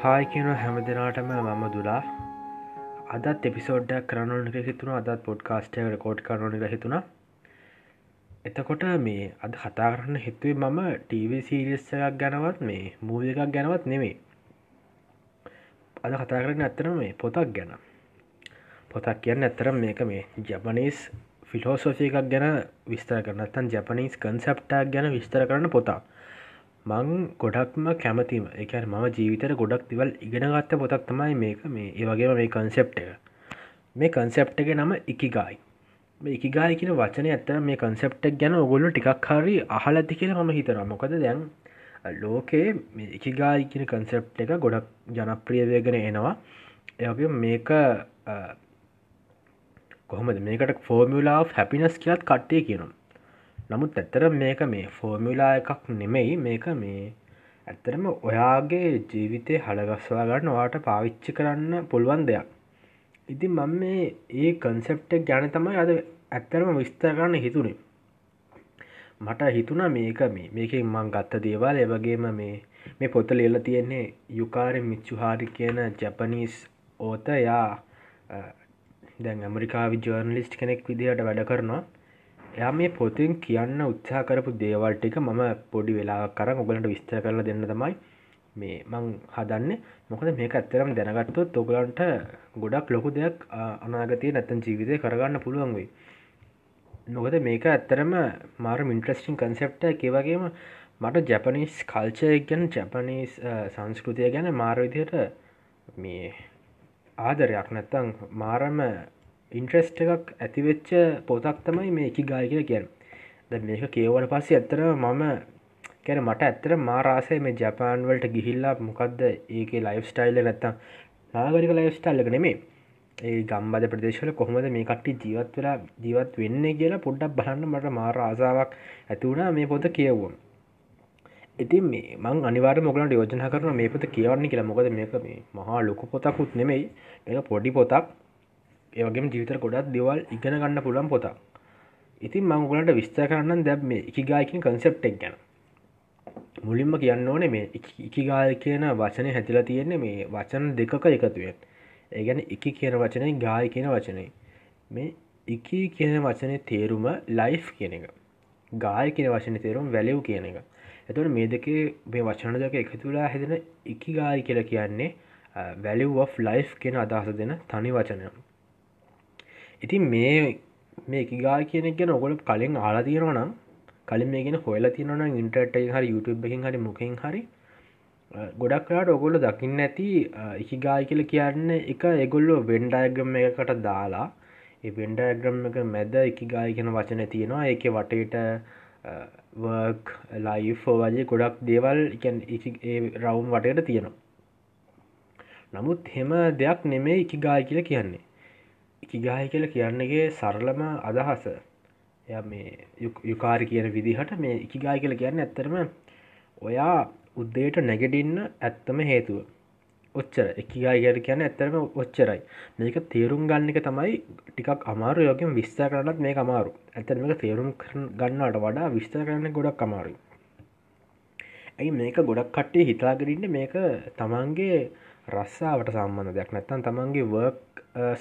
Hi කියන හැම දෙනාටම මම දුලා. අදත් එපිසෝඩ්ඩක් කරනුන එක හිතුන අදත් පොඩ්කාස්ටය රකෝඩ් කරන එක හිතුණා. එතකොට මේ අද කතා කරන්න හිතුවේ මම ටීව සීරිස් එකක් ගැනවත් මේ මූල එකක් ගැනවත් නෙමේ අද කතා කරන්න ඇත්තරම මේ පොතක් ගැන. පොතක් කියන්න ඇත්තරම් මේක මේ ජපනීස් ෆිලෝසෝසය එකක් ගැන විස්තර කරනත්තන් ජපනීස් කන්සප්ටක් ගැන විස්තර කරන පොතා මං ගොඩක්ම කැමතිම. එකන මම ජීවිතර ගොඩක් තිවල් ඉගෙනගත්ත පොතක් තමයි මේක. මේ ඒවගේම මේ කන්සෙප්ට එක. මේ කන්සෙප්ට එක නම ඉකිගායි මේ ඉකිගාය කියන වචනය ඇත්තර මේ කන්සෙප්ටක් ගැන ඔගොල්ලු ටිකක් හරි අහල ඇති කියලා මම හිතර මොකද දැන් ලෝකයේ ඉකිගායි කියන කන්සෙප් එක ගොඩක් ජනප්‍රියවයගෙන එනවා. එගේ මේක කොහොමද? මේකට ෆෝමියලා හැපිනස් කියත් කට්ටය කියනවා. නමුත් ඇත්තර මේක මේ ෆෝමිලා එකක් නෙමෙයි. මේක මේ ඇත්තරම ඔයාගේ ජීවිතය හළගස්වා ගන්න වාට පාවිච්චි කරන්න පුළුවන් දෙයක්. ඉතින් මම මේ ඒ කන්සෙප්ටක් ගැන තමයි අද ඇත්තරම විස්තර කරන්න හිතුනේ. මට හිතුන මේක මේ මේකින් මං ගත්ත දේවල් එවගේම මේ මේ පොත ලියල තියෙන්නේ යුකාරි මිච්චුහාරි කියන ජැපනීස් ඕත යා දැන් ඇමරිකාවි ජර්නලිස්ට් කෙනෙක් විදිහට වැඩ කරනවා. එයා මේ පොතින් කියන්න උත්සා කරපු දේවල් ටික මම පොඩි වෙලා කර ඔගලට විස්තර කරලා දෙන්න තමයි මේ මං හදන්න. මොකද මේක ඇත්තරම් දැනගත්තොත් ඔගලන්ට ගොඩක් ලොකු දෙයක් අනාගතය නැත්තන් ජීවිතය කරගන්න පුළුවන් වෙයි. නොකද මේක ඇත්තරම මාර මින්ට්‍රස්ටිං කන්සෙප්ට එකවගේම මට ජැපනිස් කල්චය ගැන ජැපනීස් සංස්කෘතිය ගැන මාරවිදියට මේ ආදරයක් නැත්තං මාරම ඉන්ට්‍රෙස්ට එකක් ඇතිවෙච්ච පොතක් තමයි මේ එකි ගාය කියලා කියන්න. ද මේක කියවල පස්සේ ඇත්තර මම කැන මට ඇත්තර මාරාසය මේ ජපාන්වලට ගිහිල්ලා මොකක්ද ඒක ලයිෆ් ස්ටයිල්ල නැත්තම් නාගරික ලයිෆ් ස්ටල්ලක නෙමේ ඒ ගම්බද ප්‍රදේශල කොහොමද මේ කට්ටි ජීවත් වෙලා ජීවත් වෙන්න කියලා පොඩ්ඩක් බලන්න මට මාර ආසාාවක් ඇතිවුණා මේ පොත කියවුවම්. ඉතින් මේ මං අනිවාර මොකලට යෝජන කරන මේ පොත කියවන්නේ කියලා. මොකද මේක මේ මහා ලොකු පොතකුත් නෙමෙයි. මේක පොඩි පොතක්. ඒවගේම ජීවිතර ගොඩක් දෙවල් ඉගෙන ගන්න පුළන් පොතක්. ඉතින් මංගලට විස්තර කරන්න දැබ මේ එකගායකින් කන්සෙප්ටෙක් ගැන. මුලින්ම කියන්න ඕනේ මේ ඉකිගාය කියන වචනය හැතිලා තියෙන්නේ මේ වචන දෙකක එකතුවෙන් ඒගැන එක කියන වචනය ගාය කියන වචනය මේ එකී කියන වචනය තේරුම ලයිෆ් කියන එක. ගාය කියන වචන තේරුම් වැලව් කියන එක. එතුට මේ දෙකේ මේ වචන දෙක එකතුලා හැදෙන ඉකිගාය කියල කියන්නේ වැලව් of ලයිෆ් කියෙන අදහස දෙන තනි වචනයක්. ඉතින් මේ මේ එකගා කියන ගැන ඔගොල කලින් ආලා තියෙනවා නම් කලින් මේ ගෙන හොල තියනන ඉන්ටර්ට හරි YouTube එකින් හරි මොකින් හරි ගොඩක්ලාට ඔගොල්ල දකින්න ඇති එකගාය කියල කියන්න එක එගොල්ලො වෙන්ඩයගම් එකකට දාලා වෙන්ඩයග්‍රම් එක මැද එකගාය කියෙන වචන තියෙනවා. ඒක වටේට වර්ක් ලයිෆෝ වජේ ගොඩක් දේවල් රවුම් වටයට තියෙනවා. නමුත් හෙම දෙයක් නෙමේ එක ගාය කියල කියන්නේ. ඉකිගාය කියල කියන්නගේ සරලම අදහස. ය මේ යුකාරි කියන විදිහට මේ ඉකිගාය කියල කියන්න ඇත්තරම ඔයා උද්දේට නැගෙඩින්න ඇත්තම හේතුව. ඔච්චර එකගාය කියල කියන්න ඇත්තරම ඔච්චරයි. මේක තේරුම් ගන්න එක තමයි ටිකක් අමාරු යෝගෙන් විස්තර කරන්නත් මේ අමාරු ඇතර මේක තේරුම් ගන්නට වඩා විස්තර කරන්න ගොඩක් අමාරු ඇයි මේක ගොඩක් කට්ටේ හිතාගරන්න මේක තමන්ගේ රස්සාාවට සම්බන්ධ දෙයක්. නැත්තන් තමන්ගේ වර්ක්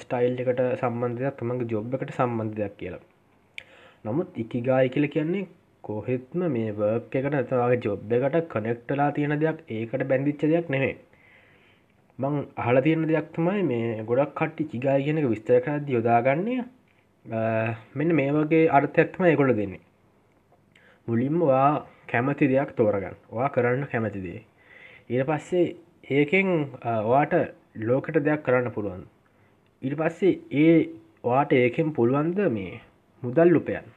ස්ටයිල් එකට සම්බන්ධයක් තමන්ගේ ජොබ් එකට සම්බන්ධයක් කියලා. නමුත් ඉකිගාය කියල කියන්නේ කොහෙත්ම මේ වර්ක් එකට ඇතවාගේ ජොබ් එකට කනෙක්ටලා තියෙන දෙයක් ඒකට බැඳිච්ච දෙයක් නෙමේ මං අහල තියෙන දෙයක් තමයි මේ ගොඩක් කට්ටි චිගාය කියනක විස්තර කරද යොදාගන්නේ මෙන්න මේ වගේ අර්ථයක්ත්ම එකොළ දෙන්නේ. මුලින්ම වා කැමති දෙයක් තෝරගන්න. වා කරන්න කැමතිදේ ඊට පස්සේ ඒකෙන් වාට ලෝකට දෙයක් කරන්න පුළුවන්. ඉට පස්සේ ඒ වාට ඒකෙන් පුළුවන්ද මේ මුදල් ලුපයන්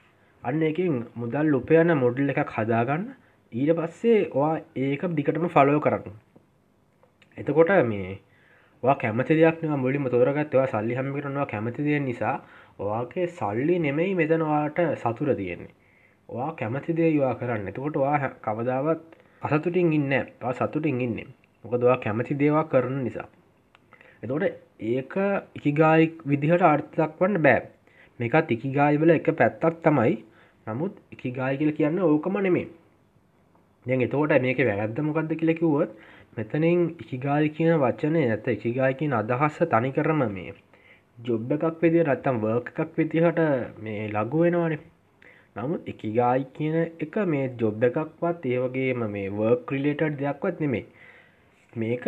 අන්න එකින් මුදල් ලුපයන මොඩල් එකක් හදාගන්න. ඊට පස්සේ වා ඒක දිකටම ෆලෝ කරන්න. එතකොට මේ කැමති දෙයක් මුලින්ම තෝරගත්වා සල්ලි හම කරනවා කැමති දෙය නිසා ඔයාගේ සල්ලි නෙමෙයි මෙතනවාට සතුර තියෙන්නේ. වා කැමති දේ යවා කරන්න. එතකොට වා කවදාවත් අසතුටින් ඉන්න සතුටින් ඉන්න. මොකදවා කැමති දේවා කරන නිසා. එතකොට ඒක ඉකිගායි විදිහට අර්ථයක් වන්න බෑ. මේකත් ඉකිගායිවල එක පැත්තක් තමයි. නමුත් ඉකිගාය කියල කියන්න ඕකම නෙමේ දැන් එතෝට මේක වැරද්ද මොකක්ද කියලකිවුවොත් මෙතනින් ඉකිගාය කියන වචනය ඇත ඉකිගායකින් අදහස්ස තනි කරම මේ ජොබ් එකක් විදි රත්තම් වර්ක එකක් විදිහට මේ ලගු වෙනවානේ. නමුත් එකගායි කියන එක මේ ජොබ් එකක්වත් ඒවගේම මේ වර්ක් රිලේටඩ් දෙයක්වත් නෙමේ මේක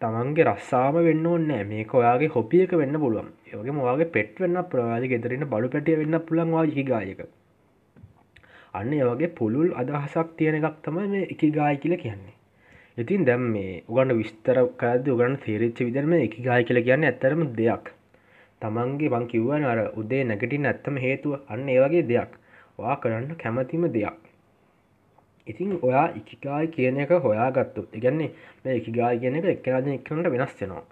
තමන්ගේ රස්සාම වෙන්න ඕන්නෑ මේක ඔයාගේ හොපිය එක වෙන්න පුළුවන්. ඒගේ මවාගේ පෙට් වෙන්න ප්‍රවාජ ගෙදරන්න බඩු පැටිය වෙන්න පුළන්වා හිගායක අන්න ඒවගේ පුළුල් අදහසක් තියෙන එකක් තමයි මේ එක ගාය කියල කියන්නේ. ඉතින් දැම් මේ උගන්න විස්තර කරද උගන්න තේරච්ච විදරම එක ගාය කියල කියන්න ඇත්තරම දෙයක්. තමන්ගේ බං කිව්වන අර උදේ නැගටින් ඇත්තම හේතුව අන්න ඒවගේ දෙයක්. වා කරන්න කැමතිම දෙයක්. ඉතින් ඔයා ඉකිකායි කියන එක හොයා ගත්තු ඉගන්නේ මේ එකගාය කියන එක එක්කරජ එක්කනට වෙනස් වෙනවා.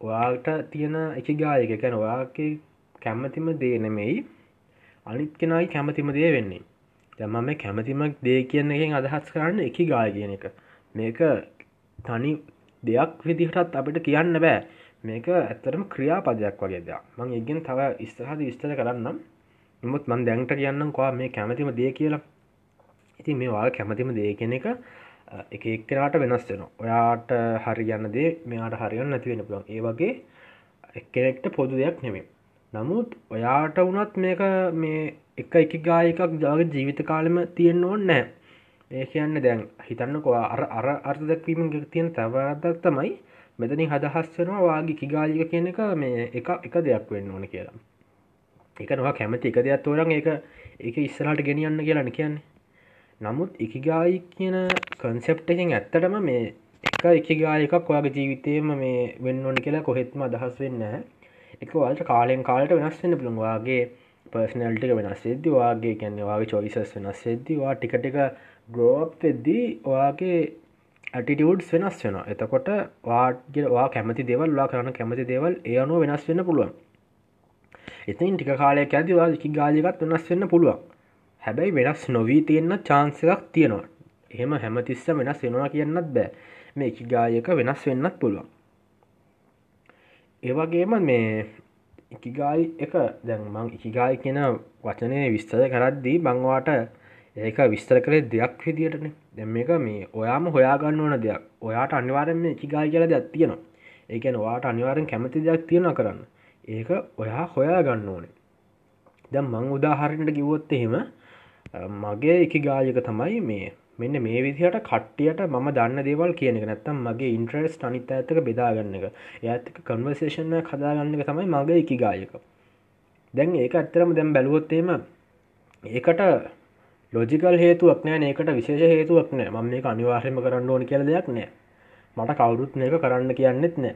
ඔයාට තියෙන එකගායක කැන ඔයාගේ කැම්මතිම දේ නෙමෙයි අනිත් කෙනයි කැමතිම දේ වෙන්නේ. දැම මේ කැමතිම දේ කියන එකෙන් අදහස් කරන්න එක ගාය කියන එක. මේක තනි දෙයක් විදිහටත් අපිට කියන්න බෑ. මේක ඇත්තරම ක්‍රියාපදයක් වගේ දෙයක්. මං ඉගෙන් තව ස්තරහද විස්තර කරන්නම්. නමුත් මන් දැන්ට කියන්නම් කවා මේ කැමතිම දේ කියලා. ඉතින් මේ වා කැමතිම දේ කෙන එක එක එක්කෙනට වෙනස් වෙන ඔයාට හරියන්න දේ මෙයාට හරියන්න නැතිවෙන පුළන් ඒ වගේ එක්කෙනෙක්ට පොදු දෙයක් නෙමේ නමුත් ඔයාට වනත් මේක මේ එක එක ගායකක් ජාග ජීවිත කාලම තියෙන්න්න ඕන්න නෑ ඒ කියන්න දැන් හිතන්න කොවා අර අර අර්ථදැක්වීම තියෙන තවදක් තමයි මෙතනින් හදහස් වෙනවා වාගේ කිගාලික කියන එක මේ එක එක දෙයක් වෙන්න ඕන කියලා. එක නවා කැමති එක දෙයක් තෝරන් එක එක ඉස්සරට ගෙනියන්න කියලන කියන්නේ. නමුත් එකගායි කියන කන්සෙප්ට එකෙන් ඇත්තටම මේ එක එකගායකක් ඔයාගේ ජීවිතයම මේ වෙන්න ඕනි කියලා කොහෙත්ම අදහස් වෙන්න එක වලට කාලෙන් කාලට වෙනස් වෙන්න පුළුවන්. වාගේ පර්සනල්ටික වෙනස් වෙද්දි වාගේ කියන්නේ වාගේ චොයිසස් වෙනස් වෙද්දිවා ටික ටික ග්‍රෝප් වෙද්දී ඔයාගේ ඇටිටියුඩ්ස් වෙනස් වෙන එතකොට වාගේ වා කැමති දෙවල් ලා කරන්න කැමති දේවල් ඒ අනුව වෙනස් වෙන්න පුළුවන්. එතින් ටික කාලයක් ඇතිවා එකි ගාලිකත් වෙනස් වෙන්න පුළුවන්. හැබැයි වෙනස් නොවී තියෙන්න්න චාන්සකක් තියෙනවා. එහෙම හැමතිස්ස වෙනස් වෙනවා කියන්නත් බෑ. මේ එකි ගායක වෙනස් වෙන්නත් පුළුවන්. ඒවගේම මේ ඉකිගායි එක දැන් මං ඉකිගායි කියෙන වචනය විස්තර කරද්දී බංවාට ඒක විස්තර කරේ දෙයක් විදිටන දැම් එක මේ ඔයාම හොයාගන්න ඕන දෙයක්. ඔයාට අනිවාරෙන් මේ එකගායි කියල දෙයක් තියෙනවා. ඒකැන වාට අනිවාරෙන් කැමති දෙයක් තියෙන කරන්න. ඒක ඔයා හොයා ගන්න ඕනේ. දැම් මං උදාහරණට කිවොත් එහෙම මගේ එක ගායක තමයි මේ. මෙන්න මේ විදිහට කට්ටියට මම දන්න දේවල් කියන එක. නැත්තම් මගේ ඉන්ට්‍රස් අනිත ඇත්තක බෙදාගන්න එක. ඇත්තක කන්වර්සේෂන කදාගන්න එක තමයි මගේ එක ගායක. දැන් ඒක ඇත්තරම දැම් බැලුවොත්තේම ඒකට ලෝජිකල් හේතුවක් නෑ ඒකට විශේෂ හේතුවක් නෑ. මම මේ අනිවාර්යම කරන්න ඕන කියල දෙයක් නෑ. මට කවුරුත් මේක කරන්න කියන්නෙත් නෑ.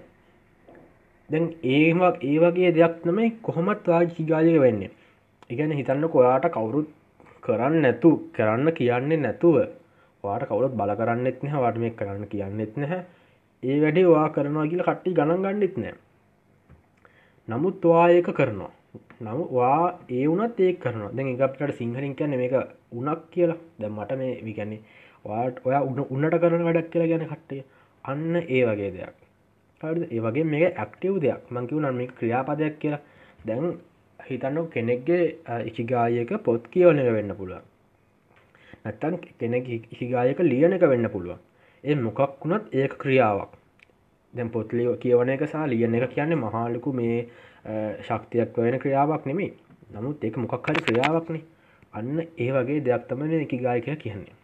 දැන් ඒමක් ඒ වගේ දෙයක් නමයි කොහොමත් වාජිගාලික වෙන්නේ. ඉගැන හිතන්න කොයාට කවුරුත් කරන්න නැතු කරන්න කියන්නේ නැතුව වාට කවුත් බල කරන්නෙත් නැහ වාට මේ කරන්න කියන්නෙත් නැහැ. ඒ වැඩේ වා කරනවා කියල කට්ටි ගණන් ගන්නෙත් නෑ නමුත් වා ඒක කරනවා. නම වා ඒ වනත් ඒ කරන දැන් එකකට සිංහලින් කියන්න මේක උනක් කියලා. දැ මට මේ විගැන්නේ වාට ඔයා උන්න උන්නට කරන වැඩක් කියලා ගැන කට්ටේ අන්න ඒ වගේ දෙයක්. ඒ වගේ මේ ඇක්ටව් දෙයක්. මංකිව නම් මේ ක්‍රියාපදයක් කියලා. දැන් හිතන්න කෙනෙක්ගේ ඉකිගායක පොත් කියවන එක වෙන්න පුළුවන්. නැත්තන් කෙනෙක් ඉහිගායක ලියන එක වෙන්න පුළුවන්. ඒ මොකක් වුණත් ඒක ක්‍රියාවක්. දැන් පොත්ලිය කියවන එක සා ලියන එක කියන්නේ මහාලකු මේ ශක්තියක් වෙන ක්‍රියාවක් නෙමේ නමුත් ඒක මොකක් හරි ක්‍රියාවක්නේ අන්න ඒ වගේ දෙයක් තමන එකගායකය කියන්නේ.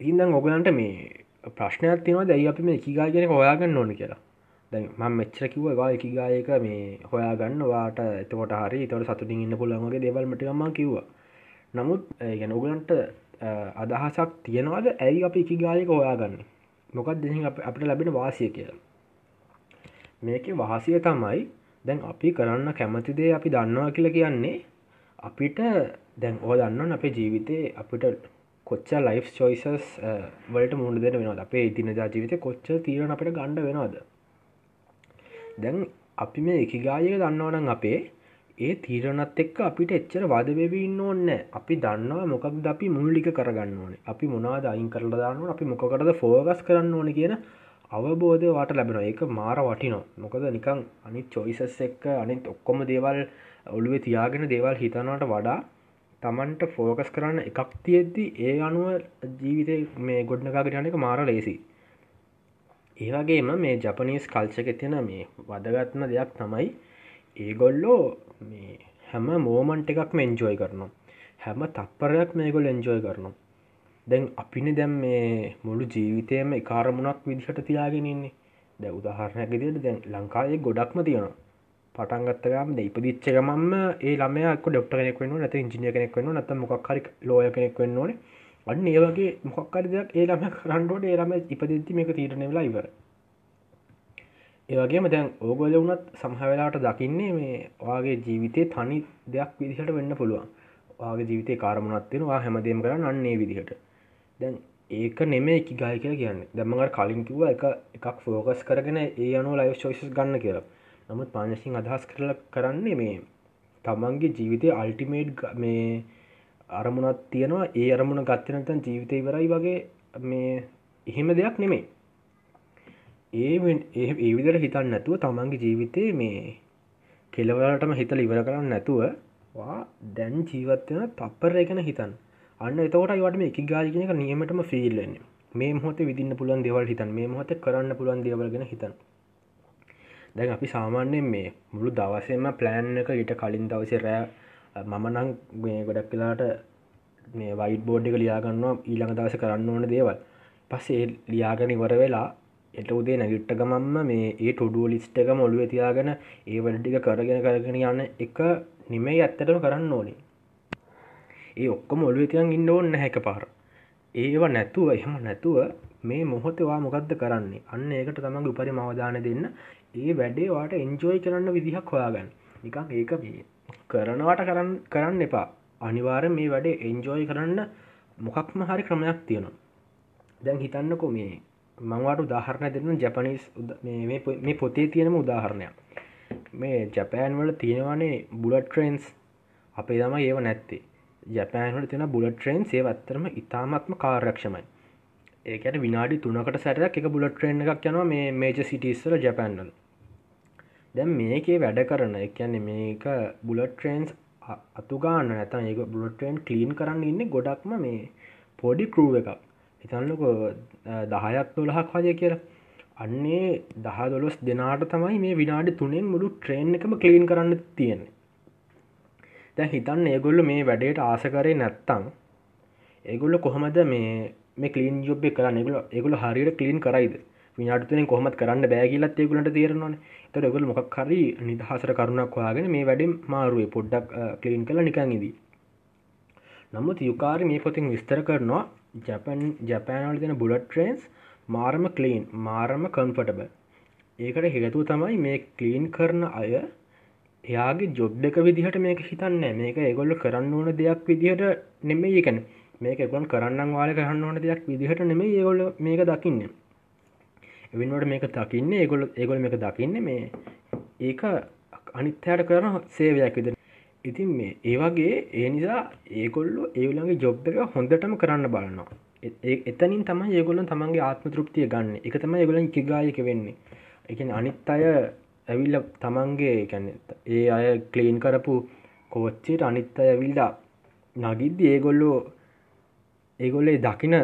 ඉදන් ඔගලන්ට මේ ප්‍රශ්නයක් තිනවා දැයි අපි මේ එකගා කියෙන හොයාගන්න ඕන කියලා. දැන් ම මෙච්චර කිව වා එකගායක මේ හොයාගන්න වාට එතකොට හරි තවට සතුටින් ඉන්න පුළන්ගේ දෙවල්මටම කිව්වා. නමුත් ගැන ඔගලන්ට අදහසක් තියෙනවාද? ඇයි අපි එකගායක හොයාගන්න? මොකක් දෙ අපට ලැබෙන වාසිය කියලා. මේක වහසිය තමයි දැන් අපි කරන්න කැමතිදේ අපි දන්නවා කියලා කියන්නේ අපිට දැන් ඕ දන්න අපේ ජීවිතය අපිට කොච්ච ලයිෆ් චොයිසස් වලට මුණ දෙන වෙනද අපේ ඉතිනජා ජීවිත කොච්ච තීරණ අපට ගණ්ඩ වෙනවාද? දැන් අපි මේ එකගායක දන්නවනන් අපේ ඒ තීරණත් එක්ක අපිට එච්චර වදවෙවී ඉන්න ඕන්න අපි දන්නවා මොකක්ද අපි මුල්ලික කරගන්න ඕනේ. අපි මොනාද අයින් කරල දාන්න අපි මොකකටද ෆෝගස් කරන්න ඕන කියන අවබෝධය වාට ලැබෙන ඒක මාර වටිනෝ මොකද නිකං අනි චොයිසස් එක්ක අනිත් ඔක්කොම දේවල් ඔළුවේ තියාගෙන දේවල් හිතනවට වඩා තමන්ට ෆෝකස් කරන්න එකක් තියෙද්දි ඒ අනුව ජීවිතය මේ ගොඩ්නකාගට යනක මාර ලේසි ඒවගේම මේ ජපනීස් කල්චක තියෙන මේ වදගත්ම දෙයක් තමයි ඒගොල්ලෝ මේ හැම මෝමන්ට එකක් මෙන්ජෝයි කරනවා. හැම තප්පරයක් මේගොල් එන්ජෝයි කරනවා. දැන් අපින දැම් මේ මුළු ජීවිතයම කාරමුණක් විදිහට තියාගෙනන්නේ දැ උදාහරණයක් දිට දැන් ලංකායේ ගොඩක්ම තියෙනවා. පටන්ගත්තගම් ද ඉපදිච්චකමම ඒ ළමයක ඩොක්ට කෙනෙක් වන්න නැත ඉංජිනිය කෙනෙක් වන්න නත මොක්හරි ලෝය කෙනෙක් වෙන්න ඕන. අන්න ඒවගේ මොක්කරි දෙයක් ඒ ළම කරන්නඩෝට ඒ ළම ඉපදිද්දි මේක තීරණවෙලා ඉවර ඒවගේම දැන් ඕගොල වුනත් සමහවෙලාට දකින්නේ මේ වාගේ ජීවිතය තනි දෙයක් විදිහට වෙන්න පුළුවන්. වාගේ ජීවිතය කාරමුණත්වෙනවා හැමදේම කරන්න අන්නේ විදිහට. දැන් ඒක නෙම එක ගයි කියලා කියන්න. දැමඟට කලින් කිව එක එකක් ෆෝකස් කරගෙන ඒ අනු ලයි් ශෝෂස් ගන්න කියලා. නමුත් පානසිං අදහස් කරල කරන්නේ මේ තමන්ගේ ජීවිතය අල්ටිමේට් මේ අරමුණත් තියෙනවා. ඒ අරමුණ ගත්තනතන් ජීවිතය ඉවරයි වගේ මේ එහෙම දෙයක් නෙමේ ඒ ඒ ඒවිදර හිතන්න නැතුව තමන්ගේ ජීවිතය මේ කෙලවලටම හිතල ඉවර කරන්න නැතුව වා දැන් ජීවත්වන තප්පර එකන හිතන් අන්න එතකොට වට මේ එක ගාජිනක නියමටම ෆිල්ලන්නේ මේ මොහොත විදින්න පුළන් දෙවල් හිතන් මේ මොහොත කරන්න පුළන් දේවල්ගෙන හිතන් දැන් අපි සාමාන්‍යයෙන් මේ මුළු දවසෙම ප්ලෑන් එක ඊට කලින් දවස රෑ මම නං මේ ගොඩක් කලාට මේ වයිට බෝඩ් එක ලියාගන්නවා ඊළඟ දවස කරන්න ඕන දේවල්. පස්සේ ලියාගෙන ඉවර වෙලා එට උදේ නැගිට්ට ගමම්ම මේ ඒ ටොඩුව ලිස්ට එක මොළුව තියාගෙන ඒ වලටික කරගෙන කරගෙන යන්න එක නිමේ ඇත්තටම කරන්න ඕනේ. ඒ ඔක්කොම ඔළුව තියන් ඉන්න ඕන්න හැක පාර ඒවා නැතුව එහෙම නැතුව මේ මොහොතවා මොකක්ද කරන්නේ? අන්න ඒකට තමන් උපරි මවදාන දෙන්න. ඒ වැඩේ වාට එන්ජෝයි කරන්න විදිහක් හොයාගන්න. නිකක් ඒක මේ කරනවට කරන්න කරන්න එපා. අනිවාර මේ වැඩේ එන්ජෝයි කරන්න මොකක්ම හරි ක්‍රමයක් තියෙනවා. දැන් හිතන්නකො මේ මංවාට උදාහරණ දෙන්න ජැපනිස් මේ පොතේ තියෙනම උදාහරණයක්. මේ ජැපෑන් වල තියෙනවානේ බුලට් ට්‍රේන්ස් අපේ තම ඒව නැත්තේ. ජැපෑන්වල තියෙන බුලට් ට්‍රේන් සේවත්තරම ඉතාමත්ම කාර්යක්ෂමයි. ඒකට විනාඩි තුනකට සැරයක් එක බුලට් ට්‍රේන් එකක් යනවා මේ මේජ සිටිස්සල ජැපන්වල දැම් මේකේ වැඩ කරන එකන්නේ මේක බුලට් ට්‍රේන්ස් අතුගාන්න නැතන් ඒක බුලට්ටෙන් කලීන් කරන්න ඉන්න ගොඩක්ම මේ පොඩි කරුව එකක්. හිතන්නක දහයක් දොළහක් වජය කියලා. අන්නේ දහ දොලොස් දෙනාට තමයි මේ විනාඩි තුනෙන් මුළු ට්‍රේන් එකම කලීන් කරන්න තියෙන්නේ. දැ හිතන්න ඒගොල්ල මේ වැඩේට ආස කරේ නැත්තං ඒගොල්ල කොහොමද මේ මේ කලීන් ජොබ්බ කරන්න? ඒගොල ඒගොල හරියට කලීන් කරයිද? විනාටතුනෙන් කොහමත් කරන්න බෑගිලත් ඒකුලට තේරනවන. තර ගොල මොක් හරි නිදහසර කරුණක් වාගෙන මේ වැඩින් මාරුවේ පොඩ්ඩක් කලින් කළ නිකංඉදී නමුත් යුකාරි මේ පොතින් විස්තර කරනවා ජැපන් ජැපෑනවල දෙන බුලට් ට්‍රේන්ස් මාරම කලීන් මාරම කන්ෆටබ ඒකට හේතුව තමයි මේ කලීන් කරන අය එයාගේ ජොබ් එක විදිහට මේක හිතන්න මේක ඒගොල්ල කරන්න ඕන දෙයක් විදිහට නෙමේ ඒකන මේක එගොන් කරන්න වාල කරන්න ඕන දෙයක් විදිහට නෙමේ ඒගොල්ල මේක දකින්න. එවින්වට මේක දකින්න ඒගොල ඒගොල මේක දකින්න මේ ඒක අනිත්‍යයට කරන සේවයක් විද ඉතින් මේ ඒවගේ ඒ නිසා ඒගොල්ලු ඒවලගේ ජොබ් එක හොඳටම කරන්න බලන්නවා එතනින් තම ඒගොලන් තමන්ගේ ආත්ම තෘප්තිය ගන්න. එක තම ඒගොලන් කිගායක වෙන්නේ. එක අනිත් අය ඇවිල්ල තමන්ගේ කැන ඒ අය කලීන් කරපු කෝච්චයට අනිත් අය ඇවිල්ලා නගිද්දි ඒගොල්ලෝ ඒගොල්ලේ දකින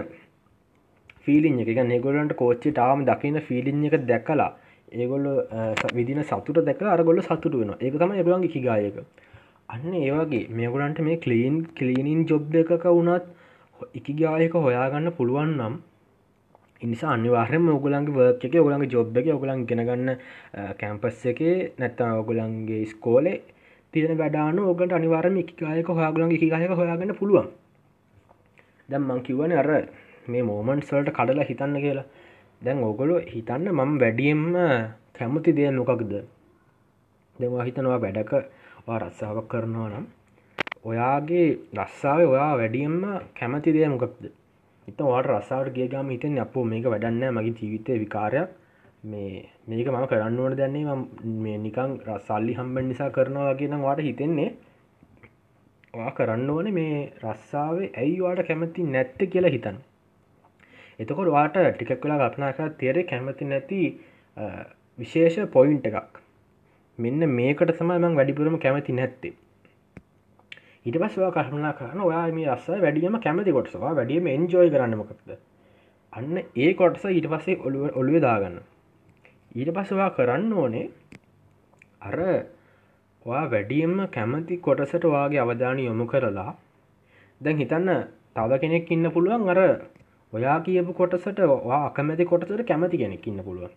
ෆිලින් එක. නෙගොලන්ට කෝච්චි ටාම දකින්න ෆිලින් එක දැකලා ඒගොල්ල විදින සතුට දැක අරගොල්ල සතුට වෙන ඒක තම එබලන් කිගායක අන්න ඒවගේ මේගොලන්ට මේ කලීන් කලීනින් ජොබ් එකක වුණත් ඉකිගායක හොයාගන්න පුළුවන් නම් ඉනිසා අනිවාර්යම ඔගුලන්ගේ වර්ක එක ඔගලන්ගේ ජොබ් එක ඔගලන් ගෙනගන්න කැම්පස් එක නැත්තම් ඔගුලන්ගේ ස්කෝලේ තියෙන වැඩාන ඕකට අනිවාරම එකකායක හොයාගලන්ගේ එකකායක හොයාගන්න පුළුවන්. දැම් මං කිවන අර මේ මෝමන්ට් සල්ට කඩලා හිතන්න කියලා. දැන් ඕගොලු හිතන්න මම වැඩියෙන්ම කැමති දෙය නොකක්ද දෙවා හිතනවා වැඩක රස්සාාවක් කරනවා නම් ඔයාගේ රස්සාාව ඔයා වැඩියෙන්ම කැමති දෙය මොකක්ද? ඉත වාට රස්සාාවට ගේගම හිතෙන් අපෝ මේක වැඩන්න මගේ ජීවිතය විකාරයක්. මේ මේක මම කරන්න ඕන දැන්නේ මේ නිකං රස්සල්ලි හම්බෙන් නිසා කරනවා වගේ නම් වාට හිතෙන්නේ කරන්න ඕන මේ රස්සාාවේ ඇයි වාට කැමති නැත්ත කියලා හිතන්න. එතකොට වාට ටිකක් වෙලා කපනාකා තේරෙ කැමති නැති විශේෂ පොයින්ට එකක්. මෙන්න මේකට සමයි මං වැඩිපුරම කැමති නැත්තේ. ඉට පස්වා කල්පනා කරන ඔයා මේ රස්ස වැඩියම කැමති කොටසවා වැඩියම එන්ජෝයි කරන්නමකක්ද අන්න ඒ කොටස ඊට පස්සේ ඔළුව ඔළුව දාගන්න. ඊට පස්සවා කරන්න ඕනේ අර වා වැඩියම්ම කැමති කොටසට වාගේ අවධාන යොමු කරලා දැන් හිතන්න තව කෙනෙක් ඉන්න පුළුවන් අර ඔයා කියපු කොටසට වා අකමැති කොටසට කැමති කෙනෙක් ඉන්න පුළුවන්.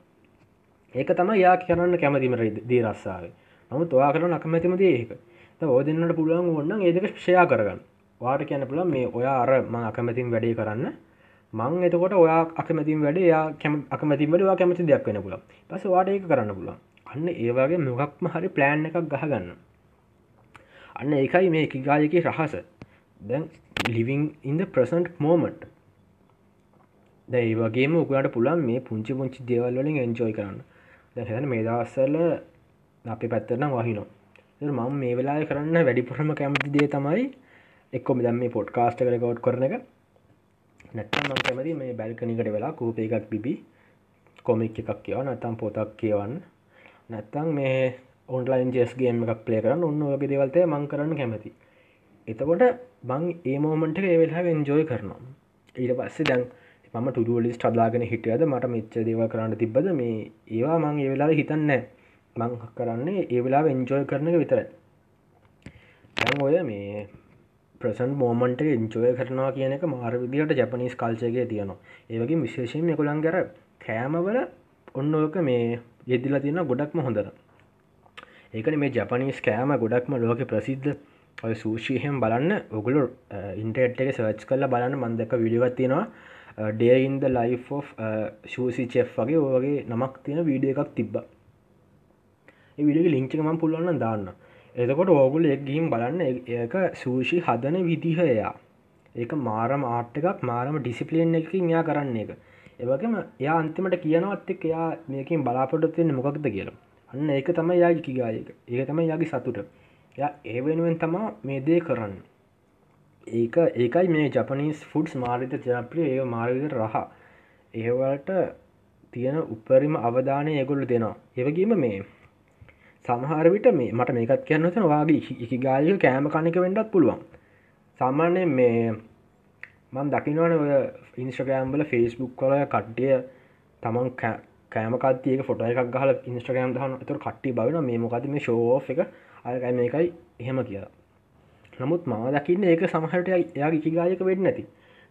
ඒක තම යා කරන්න කැමතිමර දී රස්සාාව. නමුත් ඔයා කරන අකමැතිම දේක ඕදන්නට පුළුවන් ඔන්න ඒදක ෂයා කරගන්න. වාට කියන්න පුළන් මේ ඔයා අර ම අකමැතින් වැඩේ කරන්න. මං එතකොට ඔයා අකමැතින් වැඩ යා කැම අකමැතින් වැඩවා කැමති දෙයක් වෙන පුළ පස වාට ඒක කරන්න පුළන් අන්න ඒවාගේ මොකක්ම හරි ප්ලෑන් එකක් ගහගන්න. අන්න ඒකයි මේ කිගායක රහස. දැන් ලිවිං ඉන්ද ප්‍රසන්ට් මෝමට් දැයි වගේම උගට පුළන් මේ පුංචි පුංචි දේවල්ලින් එන්ජෝයි කරන්න. දැහැන මේ දවස්සල අපි පැත්තරනම් වහිනවා. මම මේ වෙලා කරන්න වැඩිපුරම කැමති දේ තමයි එක්කොම දැම් මේ පොඩ්කාස්ට කරකවට් කරන එක. නැත්තම් මං කැමති මේ බැල්කනිකට වෙලා කූප එකක් බිබි කොමික් එකක් කියව නැත්තම් පොතක් කියවන්න. නැත්තං මේ ඔන්ලයින් ජෙස්ගේම එකක් පලේ කරන්න. ඔන්න ඔගේ දෙවල්තය මං කරන්න කැමති එතකොට බං ඒ මෝමන්ට ඒවෙලා එන්ජෝයි කරනවා. ඊට පස්සේ දැන් මම තුරුවලිස් ටදාගෙන හිටියද මට මෙච්ච දේව කරන්න තිබ්බද? මේ ඒවා මං ඒ වෙලා හිතන්න මං කරන්නේ ඒ වෙලා එන්ජෝය කරන එක විතර දැන් ඔය මේ ප්‍රසන් මෝමන්ට එන්ජෝය කරනවා කියන එක මාර විදිහට ජපනිස් කල්චයගේ තියෙනවා. ඒවගේ විශේෂයෙන් එකොළන් කර කෑමවල ඔන්න ඕක මේ යෙදිලා තියෙන ගොඩක්ම හොඳර ඒකන මේ ජපනිස් කෑම ගොඩක්ම ලෝක ප්‍රසිද්ධ. ඔය සූශීහම් බලන්න. ඔගුලු ඉන්ටෙට් එක සර්ච් කරලා බලන්න. මන්දක විඩිවත් තියෙනවා. ඩේයින්ද ලයි් ශූසි චෙෆ් වගේ ඕගේ නමක් තියෙන වීඩිය එකක් තිබ්බා. විඩිය ලිංචකම පුල්ලන්න දාන්න. එතකොට ඕගුල එක් ගිහිම් බලන්න ඒක සූෂි හදන විදිහයා. ඒක මාරම ආට් එකක් මාරම ඩිසිපලේන් එකින් යා කරන්න එක ඒවගේම එයා අන්තිමට කියනවත් එක් එයා මේකින් බලාපොටත්වවෙන්න මොකක්ද කියලා. අන්න ඒක තමයි යාගි කිගායක ඒක තමයි යාගේ සතුට. ය ඒ වෙනුවෙන් තමා මේ දේ කරන්න. ඒක ඒකයි මේ ජපනිස් ෆුඩ්ස් මාරිත ජනප්‍රිය ඒ මාර්විද රහ. ඒවලට තියෙන උපරිම අවධානය ඒගොල්ල දෙනවා. ඒවගේම මේ සමහර විට මේ මට මේකත් කියන්න තන වාගේ එක ගායක කෑම කණක වෙන්ඩත් පුළුවන්. සාමාන්‍ය මේ මන් දකිනවන ඔය ඉන්ස්ට්‍රගෑම්බල ෆෙස්බුක් කොල කට්ටිය තමන් කෑමකතියක ෆොට එකක් ගහල ඉන්ස්ට්‍රගෑම් දහන තුර කට්ටි බවන මේ මොකද මේ ශෝෝ එක? අයකයි මේකයි? එහෙම කියලා. නමුත් මම දකින්න ඒක සමහට එයා ඉකිගායක වෙන්න නැති.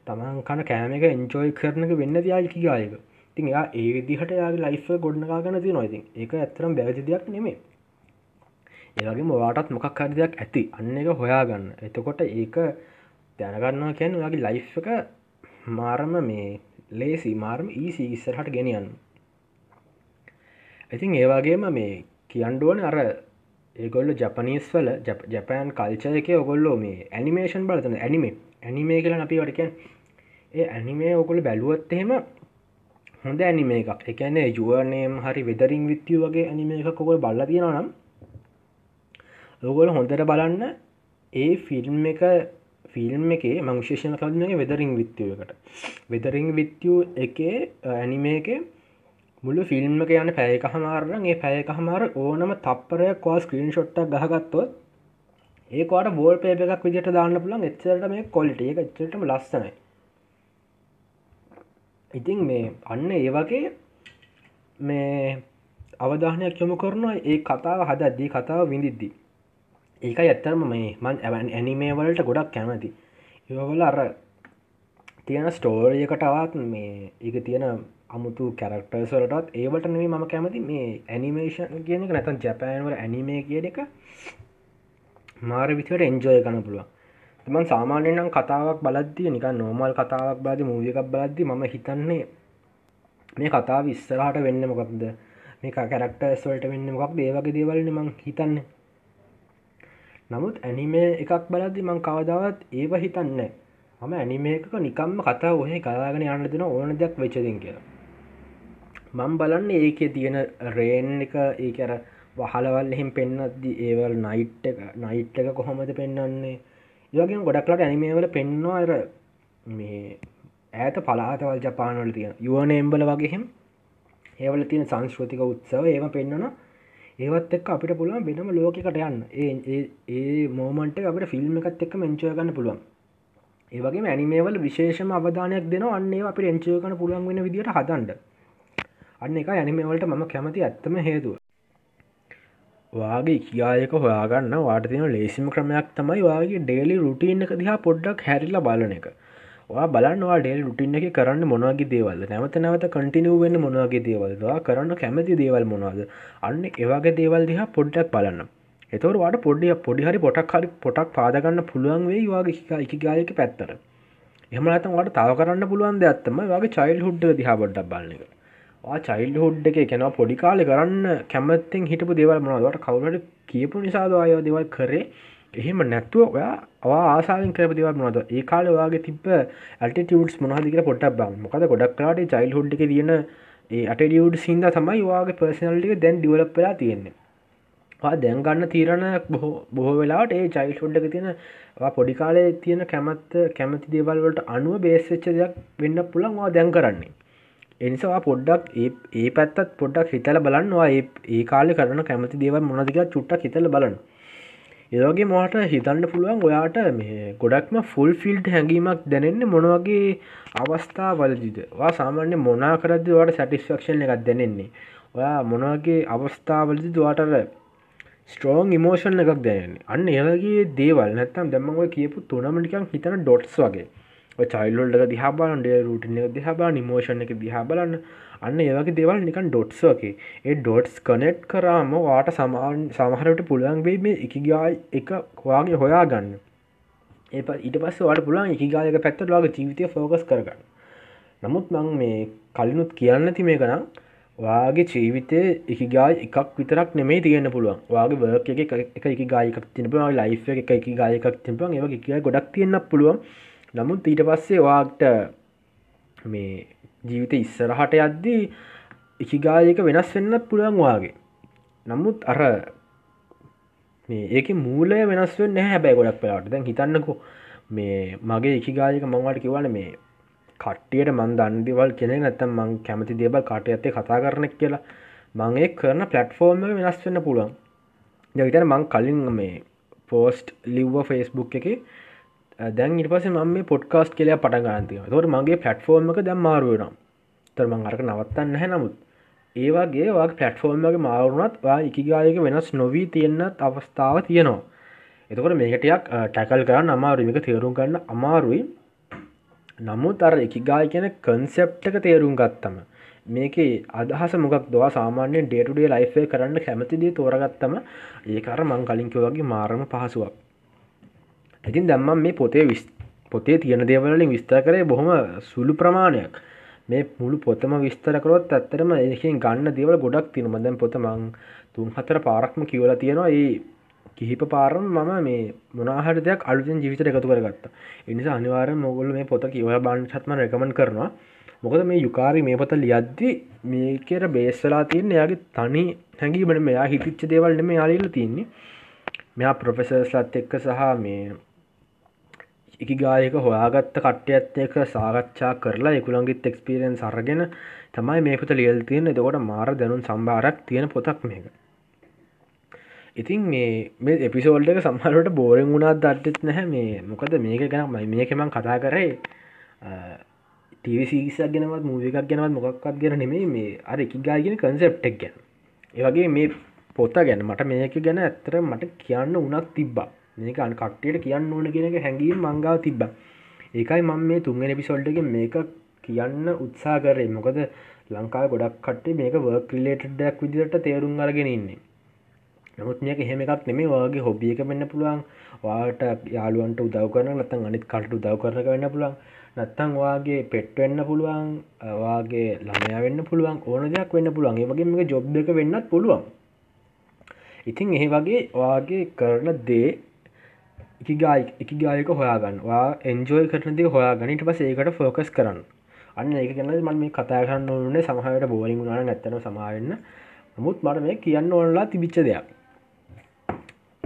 තමන් කන කෑම එක එන්ජෝයි කරනක වෙන්න තියා ඉකිගායක. තින් එයා ඒ විදිහට යාගේ ලයිෆ ගොඩ්නකාගන ති නොයිතින් ඒක ඇතරම් බැවති දෙයක් නෙමේ ඒවගේ මොවාටත් මොකක් හරිදයක් ඇති. අන්න එක හොයාගන්න. එතකොට ඒක දැනගන්නවා කියන්න ඔයාගේ ලයි් එක මාරම මේ ලේසි මාර්ම ඊසි ඉස්සරහට ගෙනියන්න. ඉතින් ඒවාගේම මේ කියන්ඩුවන අර ඒගොල්ල ජපනීස් වල ජපෑන් කල්චයක ඔගොල්ලෝ මේ ඇනිමේෂන් බලතන ඇනිමේ ඇනිමේ කියල අපි වටකැන් ඒ ඇනිමේ ඔගොල බැලුවොත් එහෙම හොඳ ඇනිමේ එකක්. එකනේ යුවනේම් හරි වෙදරින් විත්තිය වගේ ඇනිමේ එක කොකොල් බල්ල තියෙනවා නම් ඔගොල හොඳට බලන්න ඒ ෆිල්ම් එක ෆිල්ම් එකේ මංශේෂණ කල්මගේ වෙදරිං විත්තියකට වෙදරිං විත්තියූ එකේ ඇනිමේ එක මුළු ෆිල්ම් එක යන පැයක හමාරන් ඒ පැයක හමාර ඕනම තප්පරයක් වා ස්ක්‍රීන් ෂොට්ටක් ගහගත්තොත් ඒකට බෝල් පේප එකක් විදිට දාන්න පුලන් එච්චරට මේ කොලිට එක එච්චටම ලස්සනයි. ඉතින් මේ අන්න ඒ වගේ මේ අවධානයක් යොමු කරනවා. ඒ කතාව හදද්දී කතාව විඳිද්දී. ඒක ඇත්තරම මේ මන් ඇවන් ඇනිමේ වලට ගොඩක් කැමති. ඒවල අර තියෙන ස්ටෝරියකටවත් මේ ඒක තියෙන අමුතු කැරක්ටර්ස් වලටත් ඒවට නෙේ මම කැමති මේ ඇනිමේෂන් කියන එක නැතන් ජැපෑන්වල ඇනිමේ කිය එක මාර විචට එන්ජෝය කන පුළුවන්. තමන් සාමාන්‍යනම් කතාවක් බලද්දිය නික නෝමල් කතාවක් බාද මූවියකක් බලද්දි ම හිතන්නේ මේ කතා විස්සරහට වෙන්න මොකක්ද මේ කැරක්ටර්ස් වලට වෙන්න මොකක් දේවගේ දේවල්න මං හිතන්නේ. නමුත් ඇනිමේ එකක් බලද්දි මං කවදාවත් ඒව හිතන්න මම ඇනිමේක නිකම්ම කතා ඔහේ කලාගෙන යන්න දෙන ඕන දෙයක් වෙච්චදින් කියලා. මං බලන්න ඒක තියෙන රේන් එක ඒකර වහලවල් එහෙම පෙන්න්නද්දි ඒවල් නයිට් එක නයිට් එක කොහොමද පෙන්න්නන්නේ ඒවගේ ගොඩක්ලට ඇනිමේවල පෙන්නවා අර මේ ඇත පලාතවල් ජපානවල තියෙන යුවන එම්බල වගේහෙම ඒවල තියෙන සංස්කෘතික උත්සව ඒම පෙන්න්නනවා ඒවත් එක් අපිට පුළුවන් වෙනම ලෝකකට යන්න. ඒ ඒ මෝමන්ට අපට ෆිල්ම් එකත් එක්ක මෙංචය ගන්න පුළුවන්. ඒවගේ ඇනිමේවල විශේෂම අවධානයක් දෙන අන්නේ අප එංචය කන පුළුවන් වෙන විදිට හදන්ඩ අන්න එක ඇනිමේවලට මම කැමති ඇත්තම හේතුව. වාගේ කියායක හොයාගන්න වාට තින ලේසිම ක්‍රමයක් තමයි වගේ ඩේලි රුටීන් එක දිහා පොඩ්ඩක් හැරිලා බලන එක. වා බලන්නවා ඩේල් රුටින් එක කරන්න මොනවගේ දේවල් නැවත නැවත කටිනුව වෙන්න මොනවගේ දේවල්වා කරන්න කැමති දේවල් මොනවාද? අන්න ඒවාගේ දේවල් දිහා පොඩ්ඩක් බලන්න. එතවට වාට පොඩ්ඩිය පොඩිහරි පොටක් හරි පොටක් පාදගන්න පුළුවන් වේ වගේ එක ගායක පැත්තර එහමනතන් වට තව කරන්න පුළුවන් දෙයක්ත්තම වගේ චයිල් හුඩ්ඩ දිහා බොඩ්ඩක් බලන එක. චයිල් හුඩ් එක කෙන පොඩි කාලෙ කරන්න කැමත්තෙන් හිටපු දේවල් මොනවට කවුලට කියපු නිසාද අයෝ දෙවල් කරේ? එහෙම නැත්තුව ඔයා අවා ආසාාවෙන් කරපතිවත් මොනද ඒ කාල වාගේ තිබ ඇල්ටිටියුටස් මොහදික පොටක් බං මොකද ගොඩක් කලාට චයිල් හොඩ් එක තියෙන ඒ අටඩියුඩ් සින්ද තමයි වාගේ පර්සනල්ටික දැන් ඩිවලප්ලා තියෙන්නේ. දැන්ගන්න තීරණ බොහෝ බොහෝ වෙලාට ඒ චයිල් ොඩ්ඩක තියෙන පොඩි කාලේ තියෙන කැමත්ත කැමති දේවල්වලට අනුව බේස්සච්ච දෙයක් වෙන්න පුළන්වා දැන් කරන්නේ. එනිසවා පොඩ්ඩක් ඒ ඒ පැත්තත් පොඩ්ඩක් හිතල බලන්නවා ඒ කාල කරන කැමති දේව මොනදික චුට්ටක් හිතල බලන්න. ඒවගේ මට හිතන්න පුළුවන් ඔයාට මේ ගොඩක්ම ෆුල් ෆිල්ඩ් හැඟීමක් දැනෙන්නේ මොනවගේ අවස්ථා වලදිද වා සාමාන්‍ය මොනා කරද වට සැටිස්ෆක්ෂන් එකක් දැනෙන්නේ? ඔයා මොනවගේ අවස්ථාවලදි දවාටර ස්ට්‍රෝන් ඉමෝෂන් එකක් දැනන්නේ? අන්න ඒවගේ දේවල්. නැත්තම් දැම්මව කියපු තුනමටිකන් හිතන ඩොට්ස් වගේ. චයිල්ලොල්ඩක දිහාබාන්ඩ රුටින දිහබා නිමෝෂණ එක දිහා බලන්න අන්න ඒවගේ දෙවල් නිකන් ඩොට්ස් වගේ. ඒ ඩොට්ස් කනෙට් කරාම වාට සමාන් සමහරට පුළුවන් වේ මේ එකගායි එක හොයාගේ හොයා ගන්න ඒ ඊට පස්ස වාට පුළුවන් එකගායක පැත්ත ලාග ජීවිතය ෆෝකස් කරගන්න. නමුත් මං මේ කලිනුත් කියන්න ති මේ කනම් වාගේ ජීවිතය එකගායි එකක් විතරක් නෙමේ තියෙන පුළුවන්. වගේ වර්ක එක එක එක ගායක තිනපුවා ලයි් එක එක ගායකක් තිනපුවන් ඒවගේ කිය ගොඩක් තියෙන්න්න පුළුවන්. නමුත් ඊට පස්සේ වාට මේ ජීවිත ඉස්සරහට යද්දී ඉකිගායක වෙනස් වෙන්න පුළුවන් වාගේ නමුත් අර මේ ඒක මූලය වෙනස් වෙන්න හැබැයි ගොඩක් පලාට දැන් හිතන්නකු මේ මගේ ඉකිගායක මංවට කිවන මේ කට්ටියට මන් දන්දිවල් කෙනෙ නැත්තම් මං කැමති දේබල් කට ඇත්තේ කතා කරනෙක් කියලා මංඒ කරන පලට්ෆෝර්ම වෙනස් වෙන්න පුළුවන්. යවිතර මං කලින් මේ පෝස්ට් ලිව්ව ෆෙස්බුක් එක දැන් ඉට පස ම පොඩ්කාස්ට කියලයා පට ගන්තිය තොට මගේ පලට්ෆෝර්ම එක දැම් මාරුවනම් තරමං අරක නවත්තන්න හැ නමුත්. ඒවාගේ වා පලට්ෆෝර්ම්මගේ මාරුණත් වා එකගායක වෙනස් නොවී තියෙන්න්නත් අවස්ථාව තියෙනවා. එතකොට මේකටයක් ටැකල් කරන්න අමාරුමික තේරුම් ගන්න අමාරුයි. නමුත් අර එකගාය කියන කන්සෙප්ට එක තේරුම් ගත්තම මේක අදහස මොකක් දවා සාමාන්‍යයෙන් ඩේටුඩේ ලයිෆය කරන්න කැමතිදී තෝරගත්තම ඒකර මං කලින්කව වගේ මාරම පහසුවක්. ඉතින් දැම්මම් මේ පොතේ විස් පොතේ තියෙන දේවලින් විස්තර කරේ බොහොම සුළු ප්‍රමාණයක්. මේ මුළු පොතම විස්තරකරොත් ඇත්තරම ඒකින් ගන්න දේවල් ගොඩක් තින මදැන් පොතමං තුන් හතර පාරක්ම කියවල තියෙනවා. ඒ කිහිප පාරම් මම මේ මොනාහට දෙයක් අලුතින් ජීවිත එකතු කරගත්ත. එනිසා අනිවාර මොගොල් මේ පොත කියව බාන් චත්ම රැකමන් කරනවා. මොකද මේ යුකාරි මේ පොත ලියද්දි මේකර බේස්සලා තියන්න එයාගේ තනි හැඟීමට මෙයා හිතිච්ච දේවල්න මේ යාලීල තින්නේ මෙයා ප්‍රොෆෙසර්ස්ලත් එක්ක සහ මේ එක ගායක හොයාගත්ත කට්ටයත් එක සාකච්ඡා කරලා එකුළන්ගේත් එක්ස්පිරෙන් සරගෙන තමයි මේකත ලියල් තියෙන එතකොට මාර දැනුම් සම්භාරක් තියෙන පොතක් මේක. ඉතින් මේ මේ එපිසෝල්ඩ එක සම්හලට බෝරෙන් වුණත් දට්ටෙත් නැහැ. මේ මොකද මේක ගැන මයි මේකමං කතා කරේ ටීවිසිසක් ගෙනවත් මූවිකක් ගැනවත් මොකක්වත් ගැන නෙමේ මේ අර එක ගාගෙන කන්සෙප්ටක් ගැන. ඒවගේ මේ පොත්ත ගැන මට මේක ගැන ඇත්තර මට කියන්න උනක් තිබ්බා. මේක අන් කට්ටියට කියන්න ඕන කියෙනක හැඟීම් මංගාව තිබ්බ. ඒකයි මං මේ තුන්ගෙන පිසොල්ටක මේක කියන්න උත්සා කරේ. මොකද ලංකාව ගොඩක් කට්ටේ මේක වර්ක් ලිලේටඩයක් විදිට තේරුම් අරගෙන ඉන්නේ. නමුත් මේක එහෙම එකක් නෙමේ වගේ හොබිය එක වෙන්න පුළුවන්. වාට යාළුවන්ට උදව් කරන නත්තන් අනිත් කට උදව් කරන වෙන්න පුළුවන්. නත්තං වාගේ පෙට්වෙන්න පුළුවන් වාගේ ළමයා වෙන්න පුළුවන් ඕන දෙයක් වෙන්න පුළුවන්. ඒ වගේ මේ ජොබ් එක වෙන්නත් පුළුවන්. ඉතින් එහි වගේ වාගේ කරන දේ එක ගායක හොයාගන්නවා එන්ජෝයි කරනද හොයා ගනිට පස ඒකට ෆෝකස් කරන්න. අන්න ඒක ගැන මන් මේ කතා කරන්න ඕනේ සමහයට බෝලිං වුණන නැත්තන සමාවෙන්න නමුත් මට මේ කියන්න ඕනලා තිබිච්ච දෙයක්.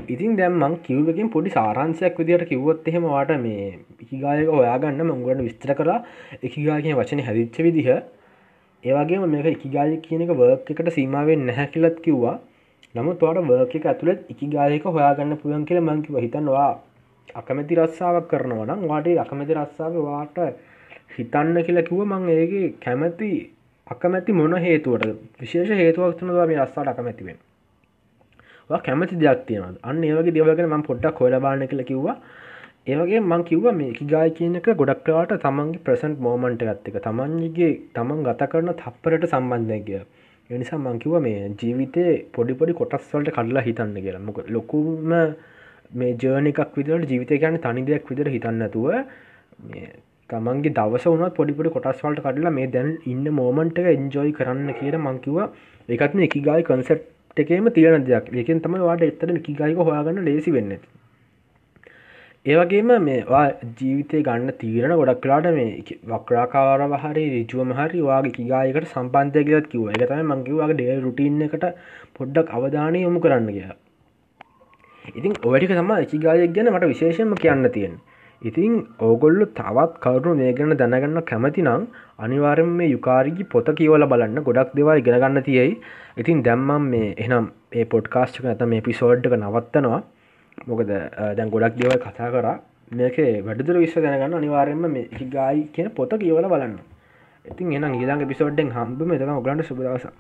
ඉතින් දැම්මන් කිව්වකින් පොඩි සාරන්සයක් විදිට කිව්වොත් එහෙම වාට මේ එකගායක හොයාගන්න මංගුවන්න විස්තර කරලා එකගායකෙන වචන හැදිච්ච විදිහ. ඒවගේ මේක එකගාය කියන එක වර්ක් එකට සීමාවෙන් නැහැ කියලත් කිව්වා. නමුත් වාට වර්ක එක ඇතුළත් එක ගායක හොයාගන්න පුළන් කියල මංකිව හිතන්වා අකමැති රස්සාාවක් කරනවා නම් වාට අකමැති රස්සාාව වාට හිතන්න කියලා කිව්ව. මං ඒගේ කැමැති අකමැති මොන හේතුවට? විශේෂ හේතුවක් තුනවා මේ රස්සාට අකමැතිවෙන් කැමති දෙයක් තියෙනද අන්න ඒවගේ දෙවගෙන ම පොඩ්ඩක් හොලබාන කියල කිව්වා. ඒවගේ මං කිව්ව මේ ගාය කියනක ගොඩක්ටවාට තමන්ගේ ප්‍රසන්ට් මෝමන්ට ගත්තක තමන්ගේ තමන් ගත කරන තප්පරට සම්බන්ධය කිය එනිසා මංකිව මේ ජීවිතය පොඩිපොඩි කොටස්වලට කඩලා හිතන්න කියලා. මොක ලොකුම මේ ජර්නිකක් විදිට ජීවිතය ගැන තනි දෙයක් විදිර හිතන්නතුව තමන්ගේ දවස වනත් පොඩිපොඩි කොටස්වල්ට කඩලා මේ දැන් ඉන්න මෝමන්ට එක එන්ජෝයි කරන්න කියට මංකිව එකත්ම එක ගායි කන්සෙප් එකේම තියෙන දෙයක්. ඒකෙන් තම වාට එත්තට එක ගයික හොයාගන්න ලේසි වෙන්න. ඒවගේම මේවා ජීවිතය ගන්න තීරණ ගොඩක් කලාට මේ වක්‍රාකාර හරි රිජුවම හරි වාගේ කිගායකට සම්පන්ධයකත් කිව එක තම මංකිවගේ ඩේ රුටීන් එකට පොඩ්ඩක් අවධානය යොමු කරන්න කිය ඉතින් ඔවැටික තම එකගායක් ගැන මට විශේෂම කියන්න තියෙන ඉතිං ඕගොල්ලු තවත් කවරු මේ ගැන දැනගන්න කැමති නම් අනිවාරෙන් මේ යුකාරගි පොත කියවල බලන්න. ගොඩක් දෙවා ඉගෙනගන්න තියෙයි. ඉතින් දැම්මම් මේ එනම් ඒ පොඩ්කාස්ට්ක ඇත මේ පිසෝඩ්ක නවත්තනවා. මොකද දැන් ගොඩක් දේවල් කතා කරා. මේක වැඩදුර විශ්ව දැනගන්න අනිවාරෙන්ම මේ ගායි කියන පොත කියවල බලන්න. ඉතින් එනම් ඊලාගේ පිසෝඩ්ඩෙන් හම්බ මෙතම ඔගලන්ට සුබදවසා